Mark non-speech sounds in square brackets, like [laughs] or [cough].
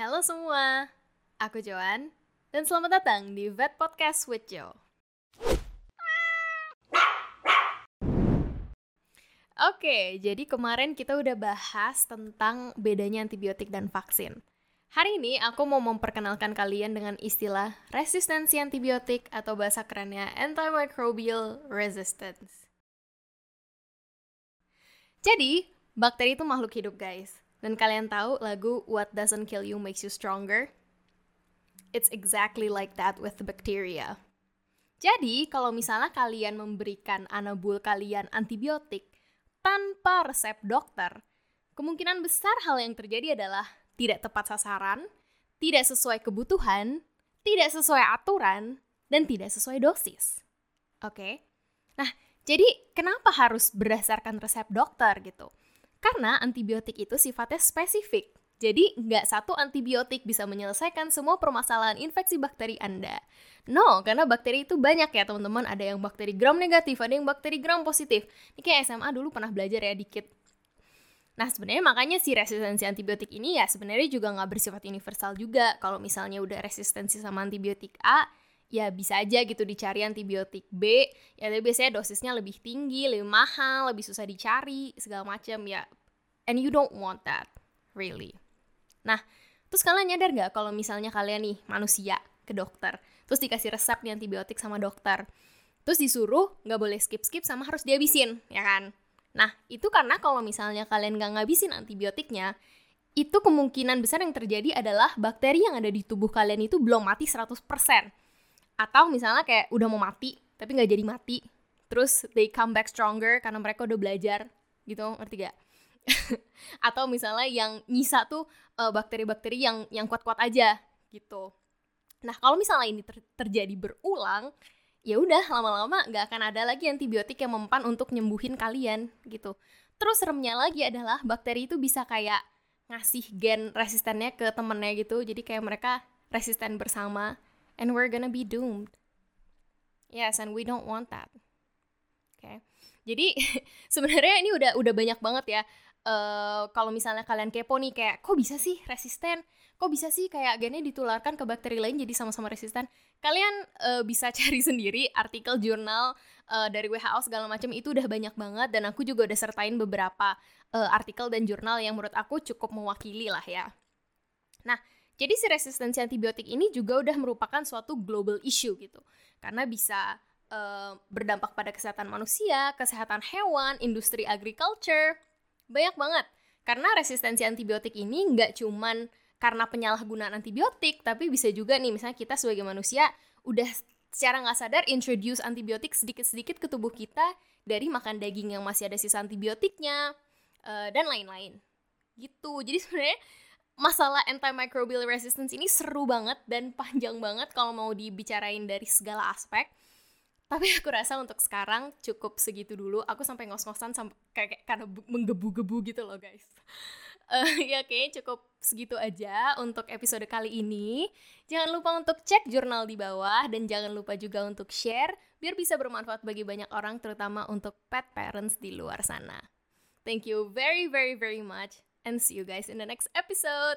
Halo semua, aku Joan, dan selamat datang di Vet Podcast with Jo. Oke, jadi kemarin kita udah bahas tentang bedanya antibiotik dan vaksin. Hari ini aku mau memperkenalkan kalian dengan istilah resistensi antibiotik atau bahasa kerennya antimicrobial resistance. Jadi, bakteri itu makhluk hidup guys. Dan kalian tahu lagu What Doesn't Kill You Makes You Stronger? It's exactly like that with the bacteria. Jadi, kalau misalnya kalian memberikan anabul kalian antibiotik tanpa resep dokter, kemungkinan besar hal yang terjadi adalah tidak tepat sasaran, tidak sesuai kebutuhan, tidak sesuai aturan, dan tidak sesuai dosis. Oke? Okay? Nah, jadi kenapa harus berdasarkan resep dokter gitu? Karena antibiotik itu sifatnya spesifik. Jadi, nggak satu antibiotik bisa menyelesaikan semua permasalahan infeksi bakteri Anda. No, karena bakteri itu banyak ya teman-teman. Ada yang bakteri gram negatif, ada yang bakteri gram positif. Ini kayak SMA dulu pernah belajar ya dikit. Nah, sebenarnya makanya si resistensi antibiotik ini ya sebenarnya juga nggak bersifat universal juga. Kalau misalnya udah resistensi sama antibiotik A, ya bisa aja gitu dicari antibiotik B ya tapi biasanya dosisnya lebih tinggi lebih mahal lebih susah dicari segala macam ya. And you don't want that really. Nah terus kalian nyadar nggak kalau misalnya kalian nih manusia ke dokter terus dikasih resep nih antibiotik sama dokter terus disuruh nggak boleh skip skip sama harus dihabisin ya kan? Nah itu karena kalau misalnya kalian nggak ngabisin antibiotiknya itu kemungkinan besar yang terjadi adalah bakteri yang ada di tubuh kalian itu belum mati 100% atau misalnya kayak udah mau mati tapi nggak jadi mati. Terus they come back stronger karena mereka udah belajar gitu. Ngerti gak [laughs] atau misalnya yang nyisa tuh eh, bakteri-bakteri yang yang kuat-kuat aja gitu. Nah kalau misalnya ini ter terjadi berulang ya udah lama-lama nggak akan ada lagi antibiotik yang mempan untuk nyembuhin kalian gitu. Terus seremnya lagi adalah bakteri itu bisa kayak ngasih gen resistennya ke temennya gitu. Jadi kayak mereka resisten bersama and we're gonna be doomed. Yes, and we don't want that. Oke. Okay. Jadi [laughs] sebenarnya ini udah udah banyak banget ya. Uh, kalau misalnya kalian kepo nih kayak kok bisa sih resisten? Kok bisa sih kayak gennya ditularkan ke bakteri lain jadi sama-sama resisten? Kalian uh, bisa [laughs] cari sendiri artikel jurnal uh, dari WHO segala macam itu udah banyak banget dan aku juga udah sertain beberapa uh, artikel dan jurnal yang menurut aku cukup mewakili lah ya. Nah, jadi si resistensi antibiotik ini juga udah merupakan suatu global issue gitu. Karena bisa uh, berdampak pada kesehatan manusia, kesehatan hewan, industri agriculture, banyak banget. Karena resistensi antibiotik ini nggak cuman karena penyalahgunaan antibiotik, tapi bisa juga nih misalnya kita sebagai manusia udah secara nggak sadar introduce antibiotik sedikit-sedikit ke tubuh kita dari makan daging yang masih ada sisa antibiotiknya uh, dan lain-lain gitu. Jadi sebenarnya masalah antimicrobial resistance ini seru banget dan panjang banget kalau mau dibicarain dari segala aspek. Tapi aku rasa untuk sekarang cukup segitu dulu. Aku sampai ngos-ngosan sampai kayak karena menggebu-gebu gitu loh guys. Uh, ya kayaknya cukup segitu aja untuk episode kali ini. Jangan lupa untuk cek jurnal di bawah dan jangan lupa juga untuk share biar bisa bermanfaat bagi banyak orang terutama untuk pet parents di luar sana. Thank you very very very much and see you guys in the next episode.